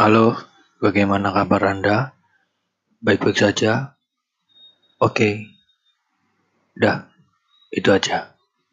Halo, bagaimana kabar Anda? Baik-baik saja? Oke, dah, itu aja.